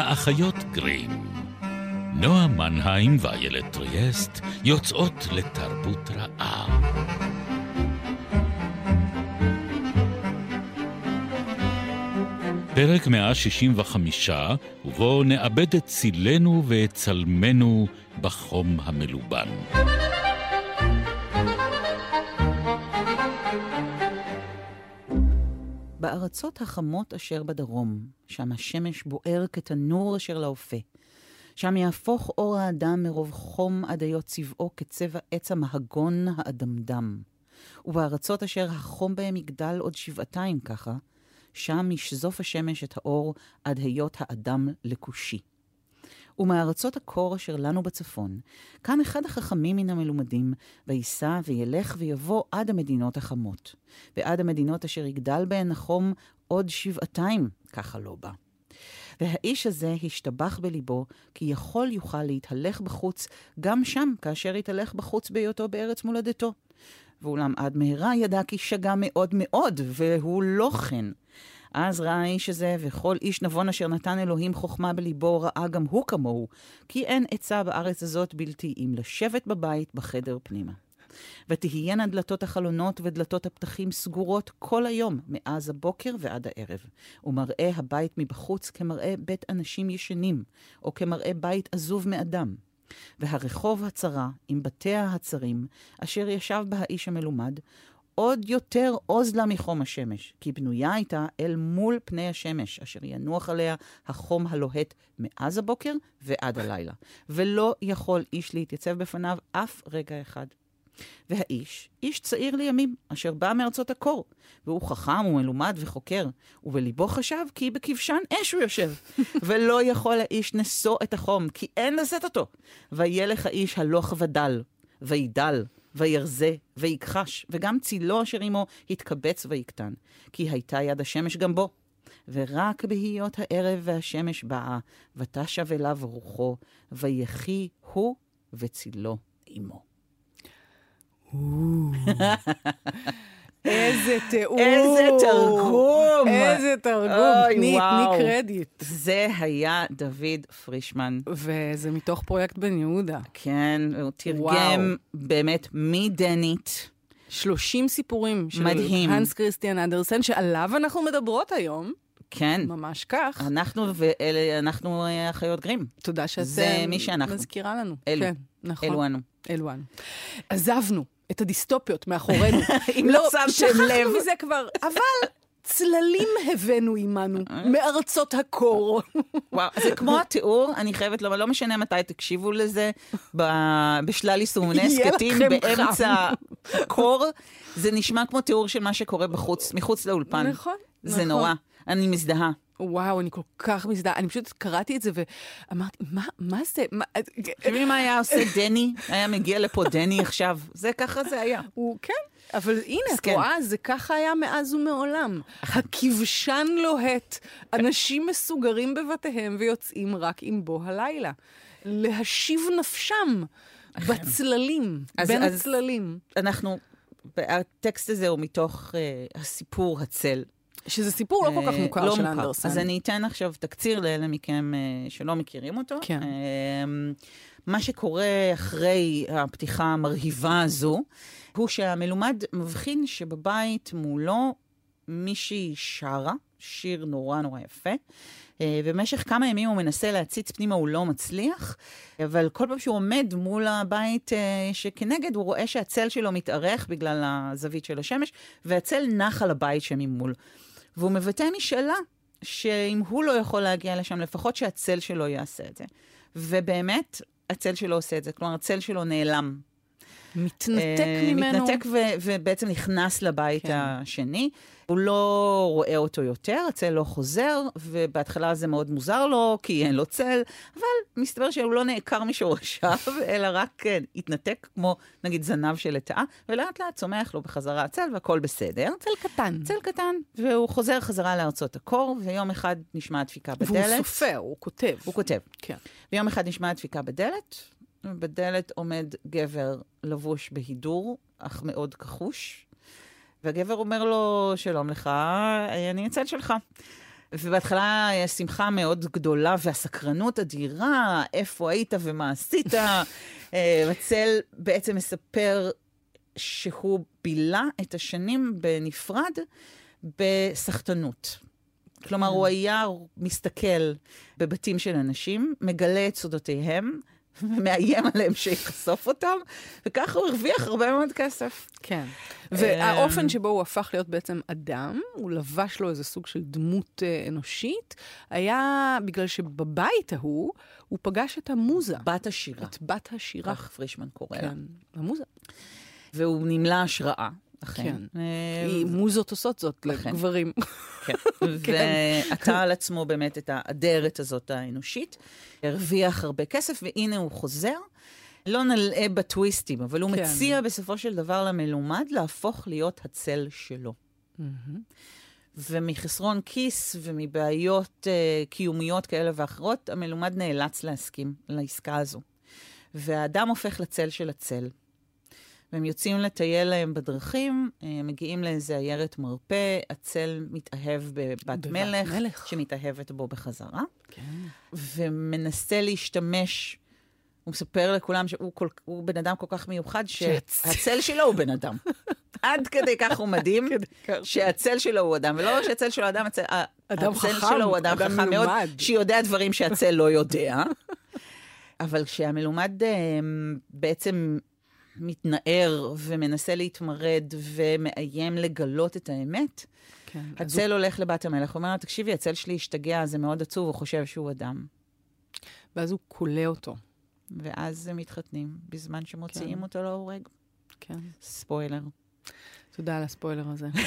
האחיות גרים. נועה מנהיים ואיילת טריאסט יוצאות לתרבות רעה. פרק 165, ובו נאבד את צילנו ואת צלמנו בחום המלובן. בארצות החמות אשר בדרום, שם השמש בוער כתנור אשר לאופה. שם יהפוך אור האדם מרוב חום עד היות צבעו כצבע עץ המהגון האדמדם. ובארצות אשר החום בהם יגדל עוד שבעתיים ככה, שם ישזוף השמש את האור עד היות האדם לכושי. ומארצות הקור אשר לנו בצפון, קם אחד החכמים מן המלומדים, וייסע וילך ויבוא עד המדינות החמות, ועד המדינות אשר יגדל בהן החום עוד שבעתיים, ככה לא בא. והאיש הזה השתבח בליבו, כי יכול יוכל להתהלך בחוץ, גם שם, כאשר יתהלך בחוץ בהיותו בארץ מולדתו. ואולם עד מהרה ידע כי שגה מאוד מאוד, והוא לא כן. אז ראה האיש הזה, וכל איש נבון אשר נתן אלוהים חוכמה בליבו, ראה גם הוא כמוהו, כי אין עצה בארץ הזאת בלתי אם לשבת בבית בחדר פנימה. ותהיינה דלתות החלונות ודלתות הפתחים סגורות כל היום, מאז הבוקר ועד הערב, ומראה הבית מבחוץ כמראה בית אנשים ישנים, או כמראה בית עזוב מאדם. והרחוב הצרה, עם בתיה הצרים, אשר ישב בה האיש המלומד, עוד יותר עוז לה מחום השמש, כי בנויה הייתה אל מול פני השמש, אשר ינוח עליה החום הלוהט מאז הבוקר ועד הלילה. ולא יכול איש להתייצב בפניו אף רגע אחד. והאיש, איש צעיר לימים, אשר בא מארצות הקור, והוא חכם ומלומד וחוקר, ובליבו חשב כי בכבשן אש הוא יושב, ולא יכול האיש נשוא את החום, כי אין לשאת אותו. וילך האיש הלוך ודל, וידל, וירזה, ויכחש, וגם צילו אשר עמו יתקבץ ויקטן, כי הייתה יד השמש גם בו. ורק בהיות הערב והשמש באה, ותשב אליו רוחו, ויחי הוא וצילו עמו. איזה תיאור. איזה תרגום. איזה תרגום. אוי, תני, וואו. תני קרדיט. זה היה דוד פרישמן. וזה מתוך פרויקט בן יהודה. כן, הוא תרגם וואו. באמת מדנית. 30 סיפורים של מדהים. הנס כריסטיאן אנדרסן, שעליו אנחנו מדברות היום, כן. ממש כך. אנחנו ואלה, אנחנו אה, אחיות גרים. תודה שאת זה אה, מי שאנחנו. מזכירה לנו. אלו. כן, נכון. אלו אנו. אלו אנו. עזבנו את הדיסטופיות מאחורינו. אם לא שמתם לב. שכחנו מזה כבר, אבל צללים הבאנו עמנו מארצות הקור. וואו, זה כמו התיאור, אני חייבת לומר, לא משנה מתי תקשיבו לזה, בשלל יישומוני הסכתים, באמצע הקור, זה נשמע כמו תיאור של מה שקורה בחוץ, מחוץ לאולפן. נכון, זה נכון. נורא. אני מזדהה. וואו, אני כל כך מזדהה. אני פשוט קראתי את זה ואמרתי, מה, מה זה? תראי מה היה עושה דני? היה מגיע לפה דני עכשיו. זה ככה זה היה. הוא, כן, אבל הנה, את מסכן. רואה, זה ככה היה מאז ומעולם. הכבשן לוהט, אנשים מסוגרים בבתיהם ויוצאים רק עם בוא הלילה. להשיב נפשם בצללים, בין הצללים. אנחנו, הטקסט הזה הוא מתוך uh, הסיפור הצל. שזה סיפור לא כל כך אה, מוכר לא של מוכר. אנדרסן. אז אני אתן עכשיו תקציר לאלה מכם אה, שלא מכירים אותו. כן. אה, מה שקורה אחרי הפתיחה המרהיבה הזו, הוא שהמלומד מבחין שבבית מולו מישהי שרה, שיר נורא נורא יפה. אה, במשך כמה ימים הוא מנסה להציץ פנימה, הוא לא מצליח, אבל כל פעם שהוא עומד מול הבית שכנגד, הוא רואה שהצל שלו מתארך בגלל הזווית של השמש, והצל נח על הבית שממול. והוא מבטא משאלה שאם הוא לא יכול להגיע לשם, לפחות שהצל שלו יעשה את זה. ובאמת, הצל שלו עושה את זה. כלומר, הצל שלו נעלם. מתנתק אה, ממנו. מתנתק ו- ובעצם נכנס לבית כן. השני. הוא לא רואה אותו יותר, הצל לא חוזר, ובהתחלה זה מאוד מוזר לו, כי אין לו צל, אבל מסתבר שהוא לא נעקר משורשיו, אלא רק כן, התנתק כמו נגיד זנב של לטאה, ולאט לאט צומח לו בחזרה הצל והכל בסדר. צל קטן. צל קטן, והוא חוזר חזרה לארצות הקור, ויום אחד נשמעת דפיקה בדלת. והוא סופר, הוא כותב. הוא כותב. כן. ויום אחד נשמעת דפיקה בדלת, ובדלת עומד גבר לבוש בהידור, אך מאוד כחוש, והגבר אומר לו, שלום לך, אני הצל שלך. ובהתחלה יש שמחה מאוד גדולה והסקרנות אדירה, איפה היית ומה עשית. אה, הצל בעצם מספר שהוא בילה את השנים בנפרד בסחטנות. כלומר, הוא היה מסתכל בבתים של אנשים, מגלה את סודותיהם, ומאיים עליהם שיחשוף אותם, וככה הוא הרוויח הרבה מאוד כסף. כן. והאופן שבו הוא הפך להיות בעצם אדם, הוא לבש לו איזה סוג של דמות אה, אנושית, היה בגלל שבבית ההוא, הוא פגש את המוזה. בת השירה. את בת השירה. כך פרישמן קורא לה. כן, המוזה. והוא נמלא השראה. אכן. כן. אה, מוזות עושות זאת. לגברים. כן. ועטה על עצמו באמת את האדרת הזאת האנושית, הרוויח הרבה כסף, והנה הוא חוזר. לא נלאה בטוויסטים, אבל הוא כן. מציע בסופו של דבר למלומד להפוך להיות הצל שלו. ומחסרון כיס ומבעיות uh, קיומיות כאלה ואחרות, המלומד נאלץ להסכים לעסקה הזו. והאדם הופך לצל של הצל. והם יוצאים לטייל להם בדרכים, אה, מגיעים לאיזה עיירת מרפא, הצל מתאהב בבת מלך, מלך. שמתאהבת בו בחזרה, כן. ומנסה להשתמש, הוא מספר לכולם שהוא כל, הוא בן אדם כל כך מיוחד, שהצל- שלו הוא בן אדם. עד כדי כך הוא מדהים, שהצל שלו הוא אדם, ולא רק שהצל שלו אדם, הצל, אדם הצל חכם, שלו הוא אדם, אדם חכם מאוד, מלומד. שיודע דברים שהצל לא יודע. אבל כשהמלומד אה, בעצם מתנער ומנסה להתמרד ומאיים לגלות את האמת, כן. אז הוא- הצל הולך לבת המלך, אומר לה, תקשיבי, הצל שלי השתגע, זה מאוד עצוב, הוא חושב שהוא אדם. ואז הוא כולא אותו. ואז הם מתחתנים, בזמן שמוציאים כן. אותו להורג. כן. ספוילר. תודה על הספוילר הזה.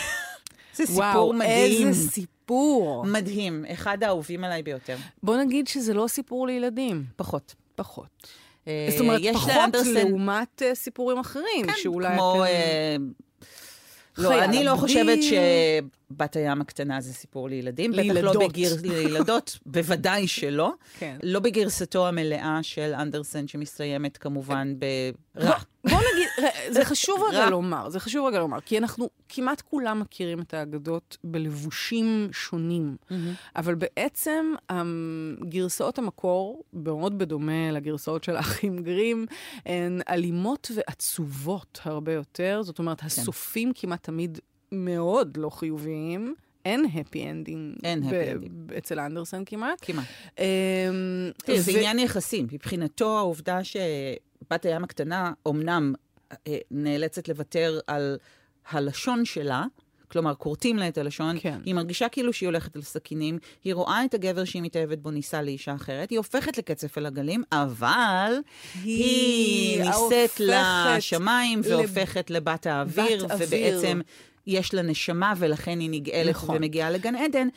זה סיפור וואו, מדהים. איזה סיפור. מדהים, אחד האהובים עליי ביותר. בוא נגיד שזה לא סיפור לילדים. פחות. פחות. אה, זאת אומרת, יש פחות לאנדרסן- לעומת אה, סיפורים אחרים, כן, שאולי כמו... אתם... אה, לא, אני לא. חושבת שבת הים הקטנה זה סיפור לילדים. בטח לא לילדות. בגיר... לילדות, בוודאי שלא. כן. לא בגרסתו המלאה של אנדרסן, שמסתיימת כמובן ברע. בוא זה חשוב. רגע לומר, זה חשוב רגע לומר, כי אנחנו כמעט כולם מכירים את האגדות בלבושים שונים, אבל בעצם אמ, גרסאות המקור, מאוד בדומה לגרסאות של האחים גרים, הן אלימות ועצובות הרבה יותר, זאת אומרת, כן. הסופים כמעט תמיד מאוד לא חיוביים. אין ב- ending. אצל אנדרסן כמעט. כמעט. אמ, זה עניין יחסי. מבחינתו, העובדה שבת הים הקטנה אומנם אה, נאלצת לוותר על הלשון שלה, כלומר, כורתים לה את הלשון, כן. היא מרגישה כאילו שהיא הולכת על סכינים, היא רואה את הגבר שהיא מתאהבת בו נישא לאישה אחרת, היא הופכת לקצף על הגלים, אבל היא, היא נישאת לשמיים לב- והופכת לבת האוויר, בת אוויר. ובעצם יש לה נשמה ולכן היא נגאלת נכון. ומגיעה לגן עדן.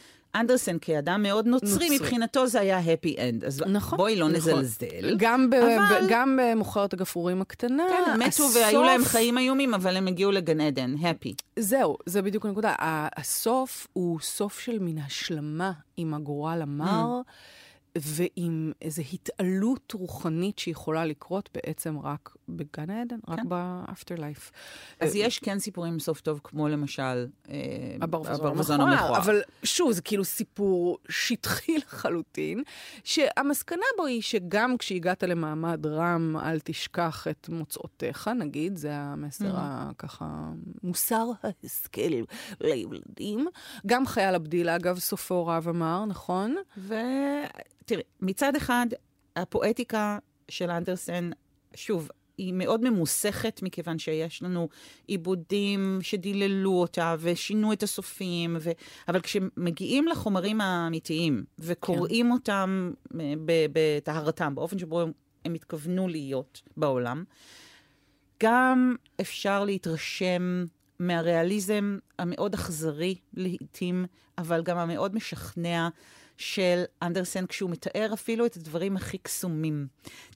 אנדרסן, כאדם מאוד נוצרי, נוצרי. מבחינתו זה היה happy end. אז נכון, בואי לא נכון. נזלזל. גם, ב- אבל- ב- גם במוכרת הגפרורים הקטנה, כן, הם מתו הסוף- והיו להם חיים איומים, אבל הם הגיעו לגן עדן, happy. זהו, זה בדיוק הנקודה. הסוף הוא סוף של מין השלמה עם הגורל המר, ועם איזו התעלות רוחנית שיכולה לקרות בעצם רק בגן העדן, רק כן. באפטר לייף. אז יש כן סיפורים עם סוף טוב, כמו למשל אה, הברווזון המכוער. אבל שוב, זה כאילו סיפור שטחי לחלוטין, שהמסקנה בו היא שגם כשהגעת למעמד רם, אל תשכח את מוצאותיך, נגיד, זה המסר הככה, מוסר ההשכל לילדים. גם חייל הבדיל, אגב, סופו רב אמר, נכון? ותראי, מצד אחד, הפואטיקה של אנדרסן, שוב, היא מאוד ממוסכת, מכיוון שיש לנו עיבודים שדיללו אותה ושינו את הסופים, ו... אבל כשמגיעים לחומרים האמיתיים וקוראים כן. אותם אה, בטהרתם, באופן שבו הם, הם התכוונו להיות בעולם, גם אפשר להתרשם מהריאליזם המאוד אכזרי לעתים, אבל גם המאוד משכנע של אנדרסן כשהוא מתאר אפילו את הדברים הכי קסומים.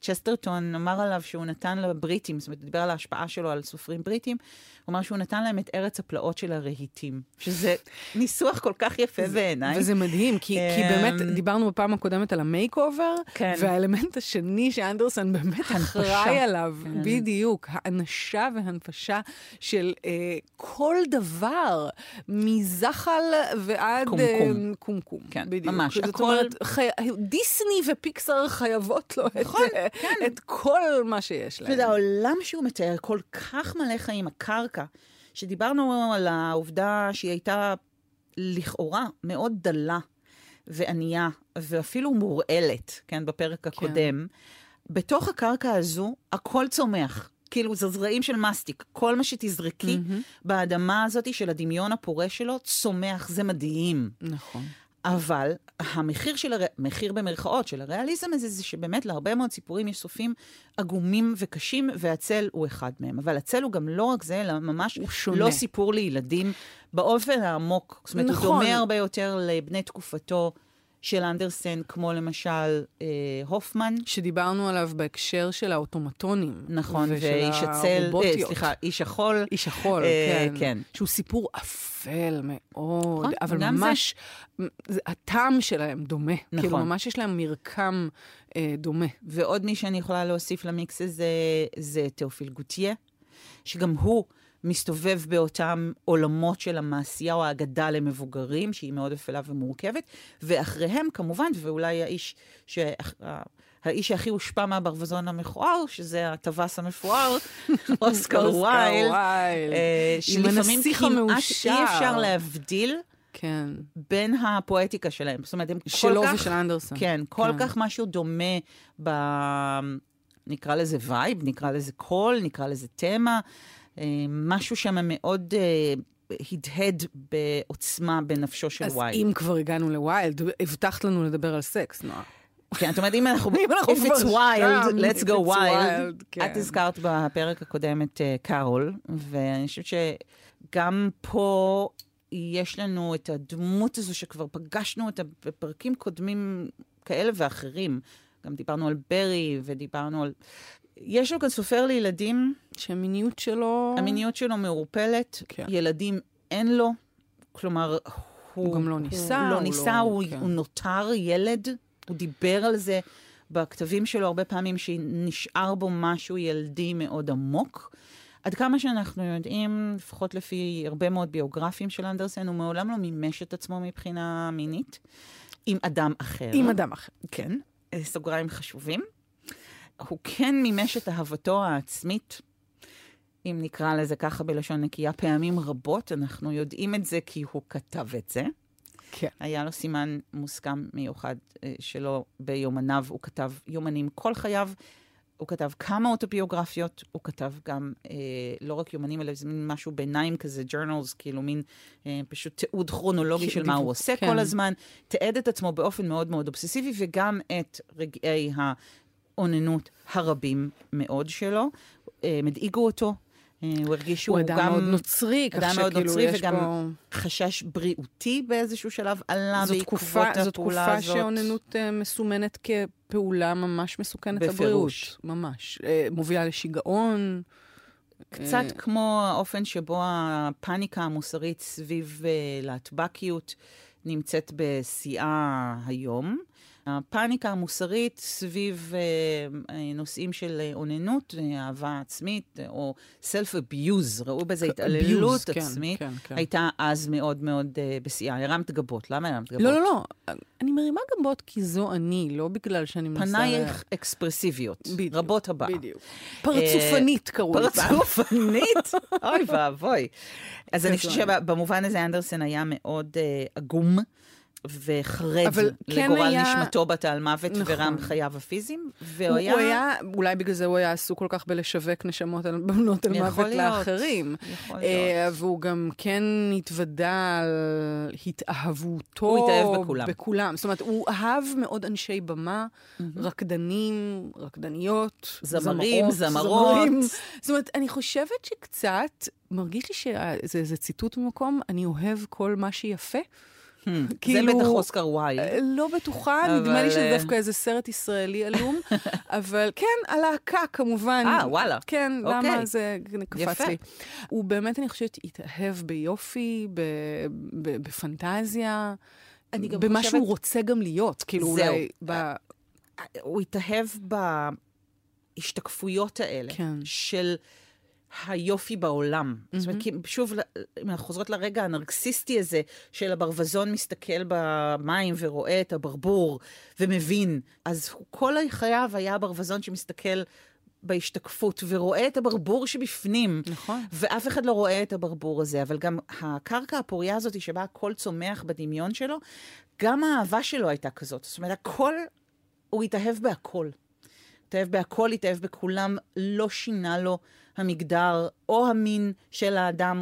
צ'סטרטון אמר עליו שהוא נתן לבריטים, זאת אומרת, הוא דיבר על ההשפעה שלו על סופרים בריטים, הוא אמר שהוא נתן להם את ארץ הפלאות של הרהיטים, שזה ניסוח כל כך יפה בעיניי. וזה מדהים, כי, כי באמת, אמ, דיברנו בפעם הקודמת על ה makeover, כן. והאלמנט השני שאנדרסן באמת. אחראי עליו, כן. בדיוק, האנשה והנפשה של אה, כל דבר, מזחל ועד... קומקום. אה, קומקום, כן, בדיוק. ממש, זאת הכל- אומרת, חי... דיסני ופיקסאר חייבות לו נכון, את, אה, כן. את כל מה שיש להם. וזה העולם שהוא מתאר כל כך מלא חיים, הקרקע, שדיברנו על העובדה שהיא הייתה לכאורה מאוד דלה וענייה, ואפילו מורעלת, כן, בפרק הקודם. בתוך הקרקע הזו, הכל צומח. כאילו, זה זרעים של מסטיק. כל מה שתזרקי באדמה הזאת של הדמיון הפורה שלו, צומח. זה מדהים. נכון. אבל המחיר של, הר... מחיר במרכאות של הריאליזם הזה, זה שבאמת להרבה מאוד סיפורים יש סופים עגומים וקשים, והצל הוא אחד מהם. אבל הצל הוא גם לא רק זה, אלא ממש הוא שונה. לא סיפור לילדים באופן העמוק. זאת אומרת, נכון. הוא דומה הרבה יותר לבני תקופתו של אנדרסן, כמו למשל אה, הופמן. שדיברנו עליו בהקשר של האוטומטונים. נכון, ואיש הצל, אה. סליחה, איש החול. איש החול, אה, כן. כן. שהוא סיפור אפל מאוד, נכון, אבל זה. ממש, זה, הטעם שלהם דומה. נכון. כאילו, ממש יש להם מרקם אה, דומה. ועוד מי שאני יכולה להוסיף למיקס הזה זה תיאופיל גוטיה, שגם הוא מסתובב באותם עולמות של המעשייה או האגדה למבוגרים, שהיא מאוד אפלה ומורכבת, ואחריהם כמובן, ואולי האיש, ש... האיש שהכי הושפע מהברווזון המכוער, שזה הטווס המפואר, אוסקר ויילד. אה, שלפעמים כמעט. אי אפשר להבדיל כן. בין הפואטיקה שלהם. זאת אומרת, הם כל שלו כך... ושל אנדרסן. כן, כל כן. כך משהו דומה ב... נקרא לזה vibe, נקרא לזה קול, נקרא לזה תמה. אה, משהו שם מאוד אה, הדהד בעוצמה בנפשו של אז ויילד. אם כבר הגענו לוויילד, הבטחת לנו לדבר על סקס, נועה. כן, את אומרת, אם אנחנו... אם אנחנו כבר it's wild, שם, let's go wild. wild, כן. את הזכרת בפרק הקודם את אה, קארול, ואני חושבת שגם פה יש לנו את הדמות הזו שכבר פגשנו אותה בפרקים קודמים כאלה ואחרים. גם דיברנו על ברי ודיברנו על... יש לו כאן סופר לילדים, שהמיניות שלו... המיניות שלו מעורפלת, כן. ילדים אין לו, כלומר, הוא... הוא גם לא נישא, הוא לא הוא לא- הוא, כן. הוא נותר ילד, הוא דיבר על זה בכתבים שלו הרבה פעמים, שנשאר בו משהו ילדי מאוד עמוק. עד כמה שאנחנו יודעים, לפחות לפי הרבה מאוד ביוגרפים של אנדרסן, הוא מעולם לא מימש את עצמו מבחינה מינית עם אדם אחר. עם אדם אחר. כן, סוגריים חשובים. הוא כן מימש את אהבתו העצמית, אם נקרא לזה ככה בלשון נקייה, פעמים רבות. אנחנו יודעים את זה כי הוא כתב את זה. כן. היה לו סימן מוסכם מיוחד אה, שלו ביומניו. הוא כתב יומנים כל חייו. הוא כתב כמה אוטוביוגרפיות, הוא כתב גם אה, לא רק יומנים, אלא זה מין משהו ביניים כזה, journals, כאילו מין אה, פשוט תיעוד כרונולוגי של מה הוא עושה כן. כל הזמן. תיעד את עצמו באופן מאוד מאוד אובססיבי, וגם את רגעי האוננות הרבים מאוד שלו. אה, הם הדאיגו אותו, אה, הוא הרגיש שהוא הוא אדם גם... מאוד נוצרי, כך אדם מאוד שכאילו נוצרי, יש וגם פה... חשש בריאותי באיזשהו שלב עלה בעקבות תקופה, הפעולה זאת תקופה הזאת. שאוננות uh, מסומנת כפעולה ממש מסוכנת לבריאות. בפירוש. ממש. Uh, מובילה לשיגעון. קצת אה, כמו האופן שבו הפאניקה המוסרית סביב אה, להטבקיות נמצאת בשיאה היום. הפאניקה המוסרית סביב אה, אה, נושאים של אה, אוננות, אה, אהבה עצמית, או self-abuse, ראו בזה התעללות abuse, כן, עצמית, כן, כן. הייתה אז מאוד מאוד אה, בשיאה. הרמת גבות, למה הרמת גבות? לא, לא, לא. אני מרימה גבות כי זו אני, לא בגלל שאני מנסה... פנייך אקספרסיביות, בדיוק, רבות הבאה. בדיוק. פרצופנית קראו לי פעם. פרצופנית? אוי ואבוי. אז אני חושבת. שבמובן הזה אנדרסן היה מאוד עגום. וחרד כן לגורל היה- נשמתו בת על מוות נכון. ורם חייו הפיזיים, והוא הוא היה... הוא היה, אולי בגלל זה הוא היה עסוק כל כך בלשווק נשמות על בנות על מוות להיות, לאחרים. יכול אה, והוא גם כן התוודה על התאהבותו. הוא התאהב בכולם. בכולם. זאת אומרת, הוא אהב מאוד אנשי במה, רקדנים, רקדניות, זמרים, זמרות, זמרות. זמרים. זאת אומרת, אני חושבת שקצת, מרגיש לי שזה ציטוט ממקום, אני אוהב כל מה שיפה. כאילו- זה בטח אוסקר וואי. אה, לא בטוחה, אבל, נדמה לי שזה אה, דווקא איזה סרט ישראלי עלום, אבל כן, הלהקה כמובן. אה, וואלה. כן, אוקיי. למה זה קפץ. לי. הוא באמת, אני חושבת, התאהב ביופי, ב- ב- בפנטזיה, במה חושבת- שהוא רוצה גם להיות, כאילו זהו. אולי... ב- הוא התאהב בהשתקפויות האלה כן. של היופי בעולם. זאת אומרת, שוב, אם אנחנו חוזרות לרגע הנרקסיסטי הזה, של הברווזון מסתכל במים ורואה את הברבור ומבין, אז כל חייו היה הברווזון שמסתכל בהשתקפות ורואה את הברבור שבפנים. נכון. ואף אחד לא רואה את הברבור הזה, אבל גם הקרקע הפוריה הזאת שבה הכל צומח בדמיון שלו, גם האהבה שלו הייתה כזאת. זאת אומרת, הכל, הוא התאהב בהכל. התאהב בהכל, התאהב בכולם, לא שינה לו המגדר או המין של האדם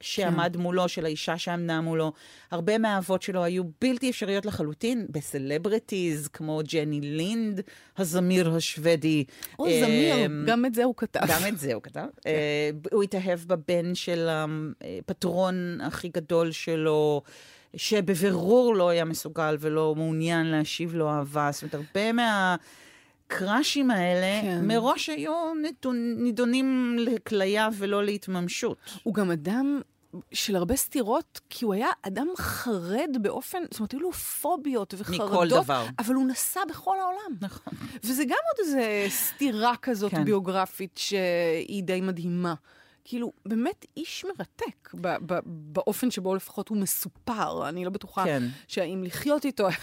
שעמד כן. מולו, של האישה שעמדה מולו. הרבה מהאהבות שלו היו בלתי אפשריות לחלוטין, בסלבריטיז, כמו ג'ני לינד, הזמיר השוודי. או זמיר, אמ, גם את זה הוא כתב. גם את זה הוא כתב. אה, הוא התאהב בבן של הפטרון הכי גדול שלו, שבבירור לא היה מסוגל ולא מעוניין להשיב לו אהבה. זאת אומרת, הרבה מהקראשים האלה כן. מראש היו נתון- נידונים לכליה ולא להתממשות. הוא גם אדם של הרבה סתירות, כי הוא היה אדם חרד באופן, זאת אומרת, היו לו פוביות וחרדות. מכל דבר. אבל הוא נסע בכל העולם. נכון. וזה גם עוד איזה סתירה כזאת כן. ביוגרפית שהיא די מדהימה. כאילו, באמת איש מרתק ב- ב- באופן שבו לפחות הוא מסופר. אני לא בטוחה כן. שהאם לחיות איתו היה.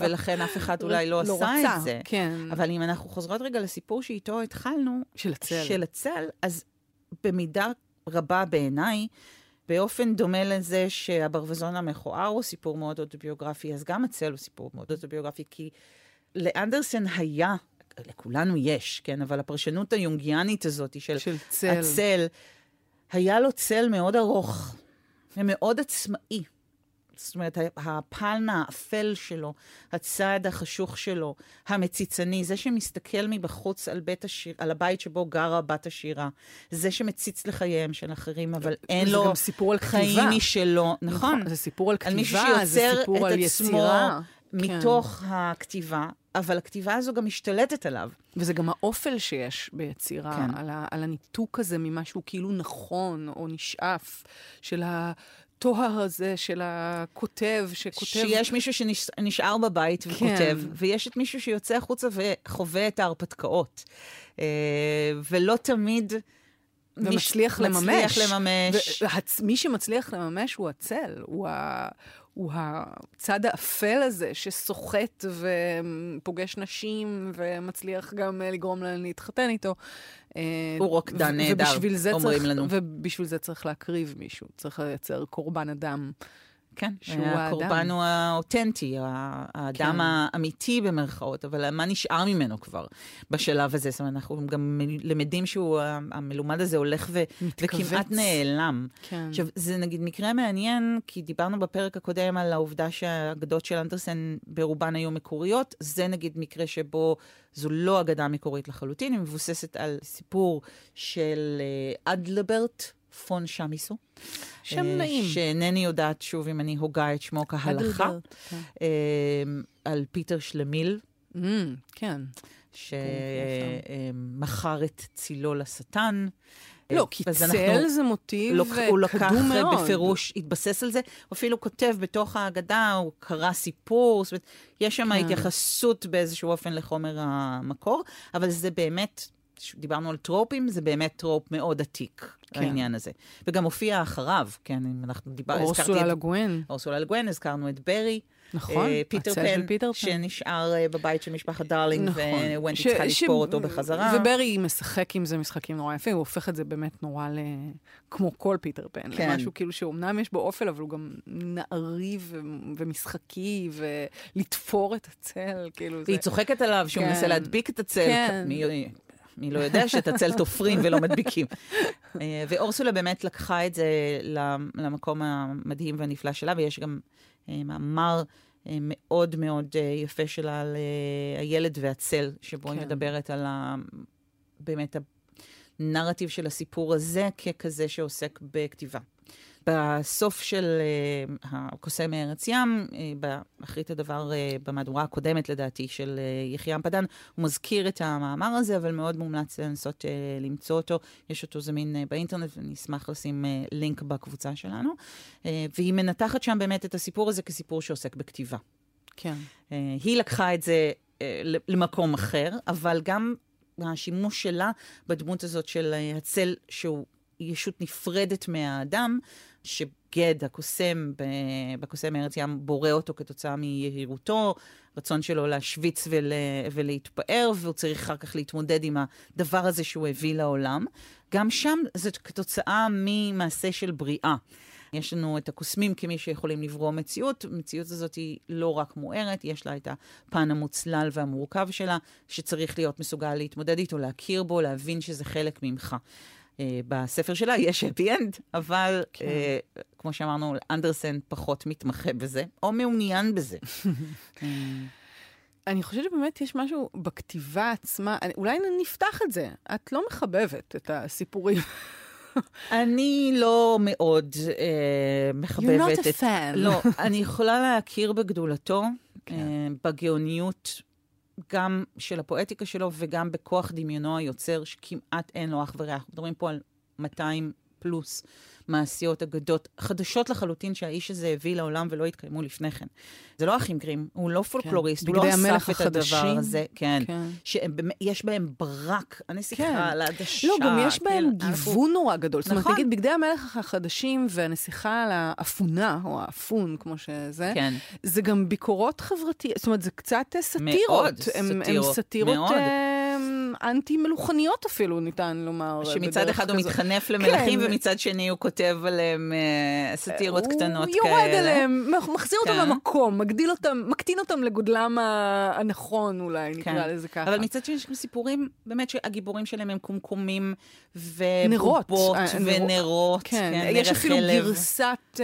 ולכן אף אחד אולי לא, לא עשה רצה, את זה. כן. אבל אם אנחנו חוזרות רגע לסיפור שאיתו התחלנו, של הצל. של הצל, אז במידה רבה בעיניי, באופן דומה לזה שהברווזון המכוער הוא סיפור מאוד אוטוביוגרפי, אז גם הצל הוא סיפור מאוד אוטוביוגרפי, כי לאנדרסן היה, לכולנו יש, כן, אבל הפרשנות היונגיאנית הזאת של, של צל. הצל, היה לו צל מאוד ארוך ומאוד עצמאי. זאת אומרת, הפן האפל שלו, הצד החשוך שלו, המציצני, זה שמסתכל מבחוץ על, בית השיר, על הבית שבו גרה בת השירה, זה שמציץ לחייהם של אחרים, אבל אין לו גם סיפור על חיים כתיבה. משלו. נכון. זה סיפור על על מישהו כתיבה, שיוצר את עצמו יצירה. כן. מתוך הכתיבה, אבל הכתיבה הזו גם משתלטת עליו. וזה גם האופל שיש ביצירה, כן. על, ה, על הניתוק הזה ממשהו כאילו נכון או נשאף, של הטוהר הזה של הכותב, שכותב... שיש מישהו שנשאר בבית וכותב, כן. ויש את מישהו שיוצא החוצה וחווה את ההרפתקאות. אה, ולא תמיד... ומצליח מש- לממש. מצליח לממש. ומי שמצליח לממש הוא הצל, הוא, ה, הוא הצד האפל הזה שסוחט ופוגש נשים ומצליח גם אה, לגרום להן להתחתן איתו. אה, הוא רוקדן נהדר, אומרים צריך, לנו. ובשביל זה צריך להקריב מישהו, צריך לייצר קורבן אדם. כן, שהוא הקורבן. הוא האותנטי, האדם כן. האמיתי במרכאות, אבל מה נשאר ממנו כבר בשלב הזה? זאת אומרת, אנחנו גם למדים שהוא, המלומד הזה הולך ו- מתכווץ. וכמעט נעלם. כן. עכשיו, זה נגיד מקרה מעניין, כי דיברנו בפרק הקודם על העובדה שהאגדות של אנדרסן ברובן היו מקוריות. זה נגיד מקרה שבו זו לא אגדה מקורית לחלוטין, היא מבוססת על סיפור של אה, אדלברט פון שמיסו. שם אה, נעים. שאינני יודעת שוב אם אני הוגה את שמו כהלכה, כן. אה, על פיטר שלמיל, Mm, כן. שמכר את צילו לשטן. לא, אה, כי אז צל זה מוטיב לוק- הוא לקח קדום אה, מאוד. בפירוש, התבסס על זה, הוא אפילו כותב בתוך ההגדה, הוא קרא סיפור, זאת אומרת, יש שם כן. התייחסות באיזשהו אופן לחומר המקור, אבל זה באמת, דיברנו על טרופים, זה באמת trope מאוד עתיק, כן. העניין הזה. וגם הופיע אחריו, כן, אם אנחנו דיברנו, אורסולה לגואן. אורסולה לגואן, הזכרנו את ברי. נכון, אה, פיטר הצל פן, של פיטר פן. שנשאר אה, בבית של משפחת דרלינג, נכון. וונדי ש- צריכה ש- לתפור אותו בחזרה. וברי משחק עם זה משחקים נורא יפים, הוא הופך את זה באמת נורא ל... כמו כל פיטר פן. כן. למשהו כאילו שאומנם יש בו אופל, אבל הוא גם נערי ו... ומשחקי, ולתפור את הצל, כאילו זה... והיא צוחקת עליו שהוא כן. מנסה להדביק את הצל. כן. מי, מי לא יודע שאת הצל תופרים ולא מדביקים. אה, ואורסולה באמת לקחה את זה למקום המדהים והנפלא שלה, ויש גם אה, מאמר אה, מאוד מאוד יפה שלה על הילד והצל, שבו היא כן. מדברת על ה... באמת הנרטיב של הסיפור הזה ככזה שעוסק בכתיבה. בסוף של uh, הקוסם מארץ ים, uh, באחרית הדבר, uh, במהדורה הקודמת לדעתי של uh, יחיעם פדן, הוא מזכיר את המאמר הזה, אבל מאוד מומלץ לנסות uh, למצוא אותו. יש אותו זמין uh, באינטרנט, ואני אשמח לשים uh, לינק בקבוצה שלנו. Uh, והיא מנתחת שם באמת את הסיפור הזה כסיפור שעוסק בכתיבה. כן. Uh, היא לקחה את זה uh, למקום אחר, אבל גם השימוש שלה בדמות הזאת של הצל, שהוא ישות נפרדת מהאדם, שגד, הקוסם, בקוסם מארץ ים, בורא אותו כתוצאה מיהירותו, רצון שלו להשוויץ ול, ולהתפאר, והוא צריך אחר כך להתמודד עם הדבר הזה שהוא הביא לעולם. גם שם זאת כתוצאה ממעשה של בריאה. יש לנו את הקוסמים כמי שיכולים לברוא מציאות. המציאות הזאת היא לא רק מוארת, יש לה את הפן המוצלל והמורכב שלה, שצריך להיות מסוגל להתמודד איתו, להכיר בו, להבין שזה חלק ממך. Uh, בספר שלה יש הפי אנד, אבל כן. uh, כמו שאמרנו, אנדרסן פחות מתמחה בזה, או מעוניין בזה. אני חושבת שבאמת יש משהו בכתיבה עצמה, אני, אולי נפתח את זה. את לא מחבבת את הסיפורים. אני לא מאוד אה, מחבבת את... You're not a fan. לא, אני יכולה להכיר בגדולתו, כן. אה, בגאוניות, גם של הפואטיקה שלו וגם בכוח דמיונו היוצר, שכמעט אין לו אח. אנחנו מדברים פה על 200 פלוס מעשיות אגדות חדשות לחלוטין שהאיש הזה הביא לעולם ולא התקיימו לפני כן. זה לא אחים גרים, הוא לא פולקלוריסט, כן. הוא לא אסף את הדבר הזה. כן. כן. שיש בהם ברק, הנסיכה, כן. על העדשה. לא, גם יש בהם כן, גיוון נורא גדול. נכון. זאת אומרת, נגיד, בגדי המלך החדשים והנסיכה על האפונה, או האפון, כמו שזה, כן. זה גם ביקורות חברתיות, זאת אומרת, זה קצת סאטירות. מאוד סאטירות. הם סאטירות... מאוד. אנטי-מלוכניות אפילו, ניתן לומר. שמצד אחד הוא מתחנף למלכים, כן. ומצד שני הוא כותב עליהם uh, סאטירות קטנות כאלה. הוא יורד עליהם, מחזיר כן. אותם למקום, מגדיל אותם, מקטין אותם לגודלם הנכון אולי, נקרא כן. לזה ככה. אבל מצד שני יש גם סיפורים, באמת שהגיבורים שלהם הם קומקומים, ובובות, אה, ונרות, כן, כן יש אפילו גרסת, uh,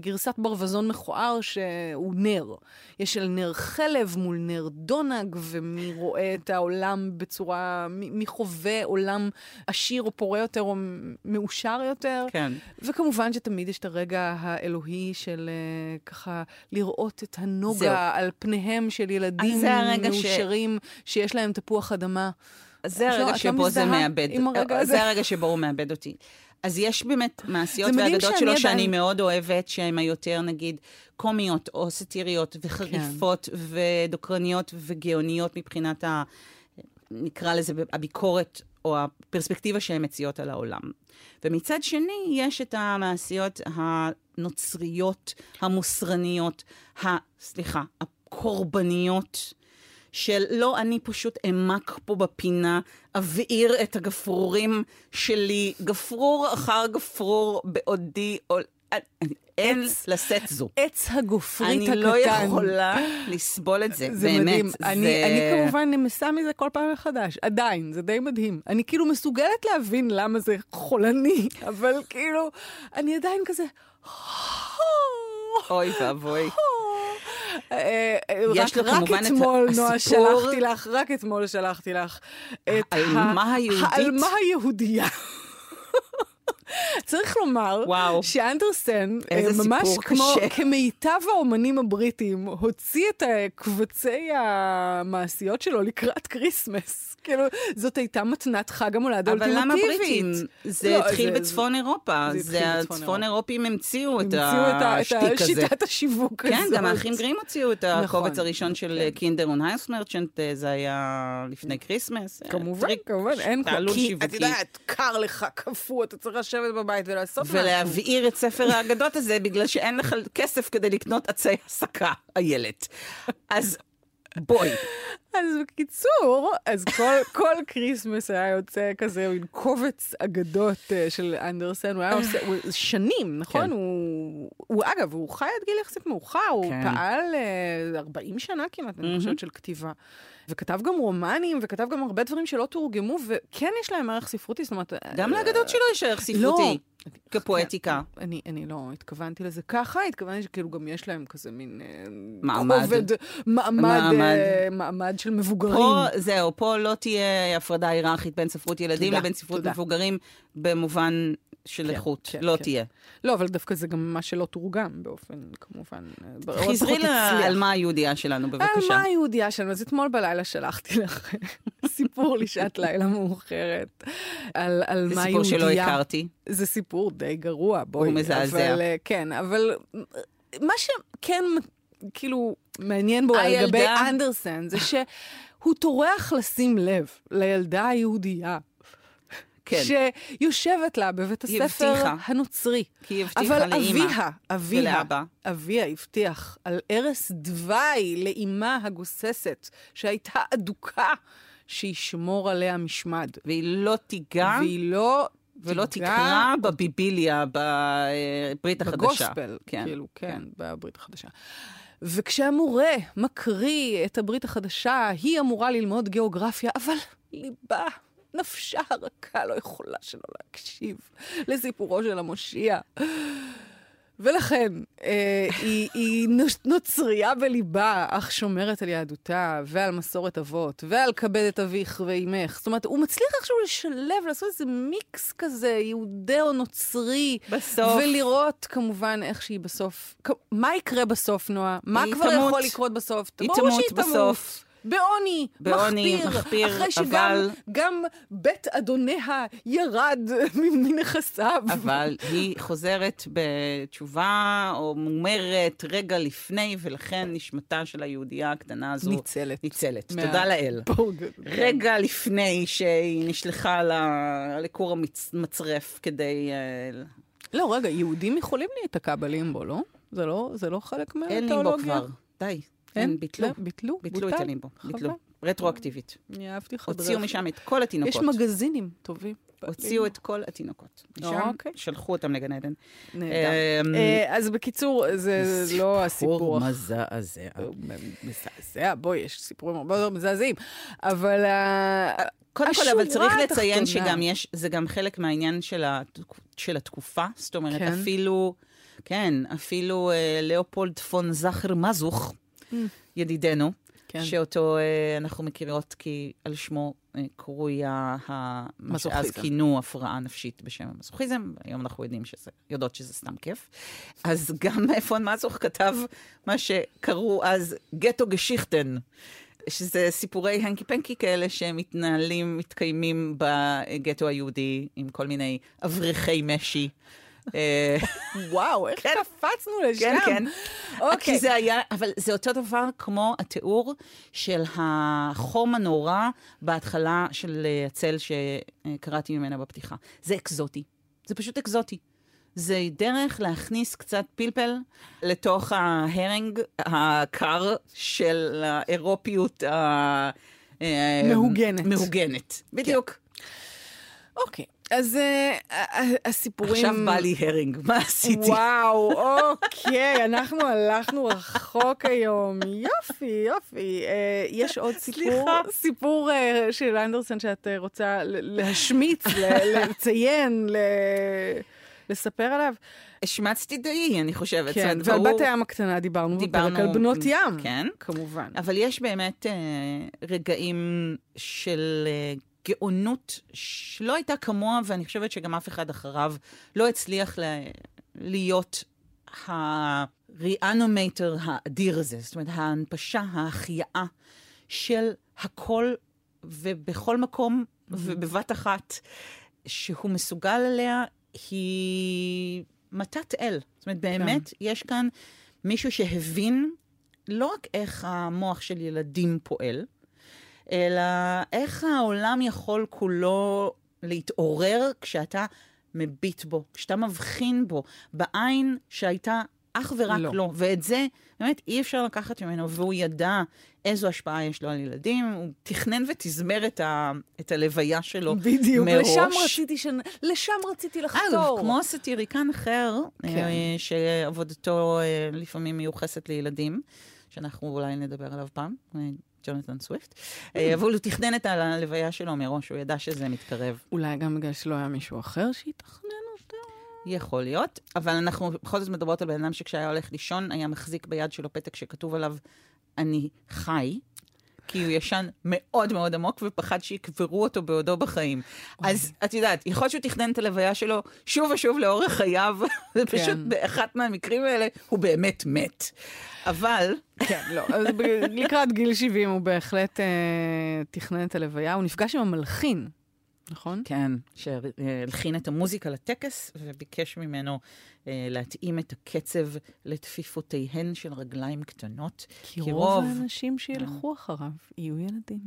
גרסת ברווזון מכוער שהוא נר. יש של נר חלב מול נר דונג, ומי רואה את העולם בצורה, מי חווה עולם עשיר או פורה יותר או מאושר יותר. כן. וכמובן שתמיד יש את הרגע האלוהי של uh, ככה לראות את הנוגה זהו. על פניהם של ילדים מאושרים, ש... שיש להם תפוח אדמה. זה הרגע לא, שבו זה מאבד. זה הרגע שבו הוא מאבד אותי. אז יש באמת מעשיות ואגדות שלו עדיין... שאני מאוד אוהבת, שהן היותר, נגיד, קומיות או סאטיריות וחריפות כן. ודוקרניות וגאוניות מבחינת ה... נקרא לזה הביקורת או הפרספקטיבה שהן מציעות על העולם. ומצד שני, יש את המעשיות הנוצריות, המוסרניות, ה... סליחה, הקורבניות. של לא, אני פשוט אמק פה בפינה, אבעיר את הגפרורים שלי, גפרור אחר גפרור בעודי, אין לשאת זו. עץ הגופרית הקטן. אני לא יכולה לסבול את זה, זה באמת. מדהים. זה... אני, אני כמובן נמסה מזה כל פעם מחדש, עדיין, זה די מדהים. אני כאילו מסוגלת להבין למה זה חולני, אבל כאילו, אני עדיין כזה... אוי ואבוי. אה, אה, יש לו כמובן את הסיפור... רק אתמול, נועה, שלחתי לך, רק אתמול שלחתי לך את העלמה היהודית. העלמה היהודייה. צריך לומר וואו. שאנדרסן, אה, ממש כמו קשה. כמיטב האומנים הבריטים, הוציא את קבצי המעשיות שלו לקראת כריסמס. כאילו, זאת הייתה מתנת חג המולד האולטימטיבית. אבל למה בריטים? זה לא, התחיל זה, בצפון אירופה. זה, זה הצפון אירופים המציאו את השטיק הזה. המציאו את שיטת השיווק כן, הזאת. כן, גם האחים גרים הוציאו את נכון. הקובץ הראשון של כן. Kinder und Hausmärchen, זה היה לפני כריסמס. כמובן, כמובן, אין כבר. כי את יודעת, קר לך, קפוא, אתה צריך לשבת בבית ולעשות משהו. ולהבעיר את ספר האגדות הזה, בגלל שאין לך כסף כדי לקנות עצי הסקה, איילת. אז בואי. אז בקיצור, אז כל, כל כריסמס היה יוצא כזה מין קובץ אגדות אה, של אנדרסן, הוא היה עושה, הוא, שנים, נכון? כן. הוא, הוא, אגב, הוא חי עד גיל יחסית מאוחר, כן. הוא פעל אה, אה, 40 שנה כמעט, mm-hmm. אני חושבת, של כתיבה. וכתב גם רומנים, וכתב גם הרבה דברים שלא תורגמו, וכן יש להם ערך ספרותי, זאת אומרת... גם לאגדות שלו יש ערך ספרותי. לא. כפואטיקה. אני, אני לא התכוונתי לזה ככה, התכוונתי שכאילו גם יש להם כזה מין... מעמד. כובד, מעמד, מעמד. מעמד של של מבוגרים. פה, זהו, פה לא תהיה הפרדה היררכית בין ספרות ילדים תודה, לבין ספרות תודה. מבוגרים במובן של כן, איכות. כן, לא כן. תהיה. לא, אבל דווקא זה גם מה שלא תורגם באופן, כמובן, חזרי פחות ל- הצליח. על מה היהודייה שלנו, על בבקשה. מה היהודייה שלנו? אז אתמול בלילה שלחתי לך סיפור לשעת לילה מאוחרת. על, על זה מה סיפור יהודייה. שלא הכרתי. זה סיפור די גרוע, בואי. הוא מזעזע. אבל, אה, כן, אבל אה, מה שכן, כאילו, מעניין בו הילדה- לגבי אנדרסן, זה שהוא טורח לשים לב לילדה היהודייה. כן. שיושבת לה בבית הספר הבטיחה. הנוצרי. כי היא הבטיחה אבל לאימא אביה, אביה, ולאבא. אביה הבטיח על ערש דווי לאימה הגוססת, שהייתה אדוקה, שישמור עליה משמד. והיא לא תיגע והיא לא... ולא תקרא בביביליה, בברית החדשה. בגוספל, כן. כאילו, כן, בברית החדשה. וכשהמורה מקריא את הברית החדשה, היא אמורה ללמוד גיאוגרפיה, אבל ליבה, נפשה הרכה לא יכולה שלא להקשיב לסיפורו של המושיע. ולכן, אה, היא, היא נוצרייה בליבה, אך שומרת על יהדותה ועל מסורת אבות ועל כבד את אביך ואימך. זאת אומרת, הוא מצליח איכשהו לשלב, לעשות איזה מיקס כזה, יהודי או נוצרי. בסוף. ולראות כמובן איך שהיא בסוף, מה יקרה בסוף, נועה? מה כבר תמות. יכול לקרות בסוף? היא תמות. בסוף. בעוני, בעוני, מחפיר, מחפיר, אחרי שגם אבל- גם בית אדוניה ירד מנכסיו. אבל היא חוזרת בתשובה או מומרת רגע לפני, ולכן נשמתה של היהודייה הקטנה הזו ניצלת. ניצלת. מה- תודה לאל. רגע לפני שהיא נשלחה לכור המצרף כדי... אה, לא, רגע, יהודים יכולים להיתקע בלימבו, לא? זה לא, זה לא חלק אין לימבו מהתיאולוגיה? כבר. די. אין? אין, ביטלו. לא, ביטלו? ביטלו את? הלימבו. ביטלו. רטרואקטיבית. אני אהבתי חדרי. הוציאו משם את כל התינוקות. יש מגזינים טובים. הוציאו את כל התינוקות. משם אוקיי. שלחו אותם לגן עדן. נהדר. אמ, אה, אז בקיצור, זה לא הסיפור. מזעזע. מזעזע, בואי, יש סיפורים הרבה יותר מזעזעים. אבל קודם כל, אבל צריך לציין. שגם יש, זה גם חלק מהעניין של, הת... של התקופה. זאת אומרת, כן. אפילו, כן, אפילו אה, לאופולד פון זכר מזוך, ידידנו, כן. שאותו אה, אנחנו מכירות כי על שמו אה, קרוי ה... מה שאז. כינו הפרעה נפשית בשם המזוכיזם, היום אנחנו יודעים שזה, יודעות שזה סתם כיף. אז גם פון מזוך כתב מה שקראו אז גטו גשיכטן. שזה סיפורי הנקי פנקי כאלה שמתנהלים, מתקיימים בגטו היהודי עם כל מיני אברכי משי. אה, וואו, איך כן. קפצנו לשם. כן, כן. אוקיי. כי זה היה, אבל זה אותו דבר כמו התיאור של החום הנורא בהתחלה של אה, הצל שקראתי ממנה בפתיחה. זה אקזוטי. זה פשוט אקזוטי. זה דרך להכניס קצת פלפל לתוך ההרינג הקר של האירופיות ה... אה, מהוגנת. מהוגנת, בדיוק. אוקיי, אז אה, ה- ה- הסיפורים... עכשיו בא לי הרינג, מה עשיתי? וואו, אוקיי, אנחנו הלכנו רחוק היום. יופי, יופי. אה, יש עוד סיפור, סליחה. סיפור אה, של אנדרסן שאת אה, רוצה להשמיץ, לציין, ל- לספר עליו. השמצתי די, אני חושבת. כן, ועל ברור- בת הים הקטנה דיברנו בפרק דיברנו- על בנות ים. כן. כמובן. אבל יש באמת אה, רגעים של אה, גאונות שלא הייתה כמוה, ואני חושבת שגם אף אחד אחריו לא הצליח ל- להיות הריאנומטר האדיר הזה. זאת אומרת, ההנפשה, ההחייאה של הכל ובכל מקום ובבת אחת שהוא מסוגל עליה, היא מתת אל. זאת אומרת, באמת, יש כאן מישהו שהבין לא רק איך המוח של ילדים פועל, אלא איך העולם יכול כולו להתעורר כשאתה מביט בו, כשאתה מבחין בו, בעין שהייתה אך ורק לא. לא. ואת זה, באמת, אי אפשר לקחת ממנו, והוא ידע איזו השפעה יש לו על ילדים, הוא תכנן ותזמר את, ה, את הלוויה שלו בדיוק, מראש. לשם רציתי, ש... לשם רציתי לחתור. אגב, כמו סאטיריקן אחר, כן. כן. שעבודתו אה, לפעמים מיוחסת לילדים, שאנחנו אולי נדבר עליו פעם, אה, ג'ונתן סוויפט, אה, אבל הוא תכנן את הלוויה שלו מראש, הוא ידע שזה מתקרב. אולי גם בגלל שלא היה מישהו אחר שיתכנן אותה? יכול להיות, אבל אנחנו בכל זאת מדברות על בן אדם שכשהיה הולך לישון, היה מחזיק ביד שלו פתק שכתוב עליו, אני חי, כי הוא ישן מאוד מאוד עמוק ופחד שיקברו אותו בעודו בחיים. אז את יודעת, יכול להיות שהוא תכנן את הלוויה שלו שוב ושוב לאורך חייו, ופשוט כן. באחת מהמקרים האלה הוא באמת מת. אבל... כן, לא. אז לקראת גיל 70 הוא בהחלט אה, תכנן את הלוויה. הוא נפגש עם המלחין, נכון? כן, שהלחין את המוזיקה לטקס וביקש ממנו אה, להתאים את הקצב לטפיפותיהן של רגליים קטנות. כי רוב האנשים שילכו אחריו יהיו ילדים.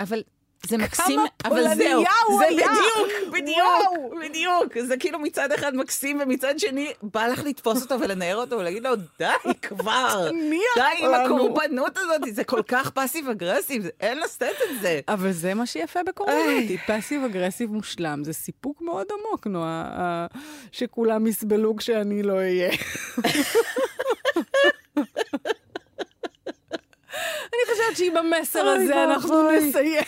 אבל זה מקסים, אבל זהו, זה היה! בדיוק, בדיוק, וואו! בדיוק. זה כאילו מצד אחד מקסים, ומצד שני, בא לך לתפוס אותו ולנער אותו ולהגיד לו, די כבר, די עם לנו." הקורבנות הזאת, זה כל כך passive aggressive, אין לשאת את זה. אבל זה מה שיפה בקורבני, passive aggressive מושלם. זה סיפוק מאוד עמוק, נועה, שכולם יסבלו כשאני לא אהיה. אני חושבת שעם המסר הזה אנחנו. נסיים.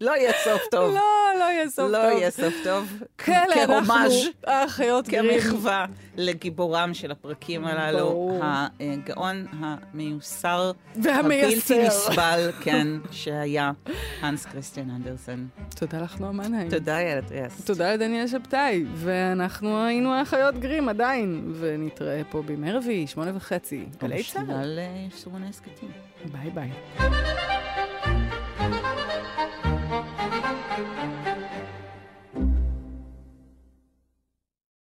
לא יהיה סוף טוב. לא, לא יהיה סוף טוב. לא יהיה סוף טוב. כאלה אנחנו, כהומאז', האחיות גרים. כמחווה לגיבורם של הפרקים הללו, ברור. הגאון המיוסר, והמייסר. הבלתי נסבל, כן, שהיה הנס כריסטיאן אנדרסן. תודה לך, נועה מנהיים. תודה, איילת טריאסט. תודה לדניאל שבתאי, ואנחנו היינו האחיות גרים עדיין, ונתראה פה בימי רביעי, שמונה וחצי. גלי צה"ל. בשלל יישומוני הסכתים. ביי ביי.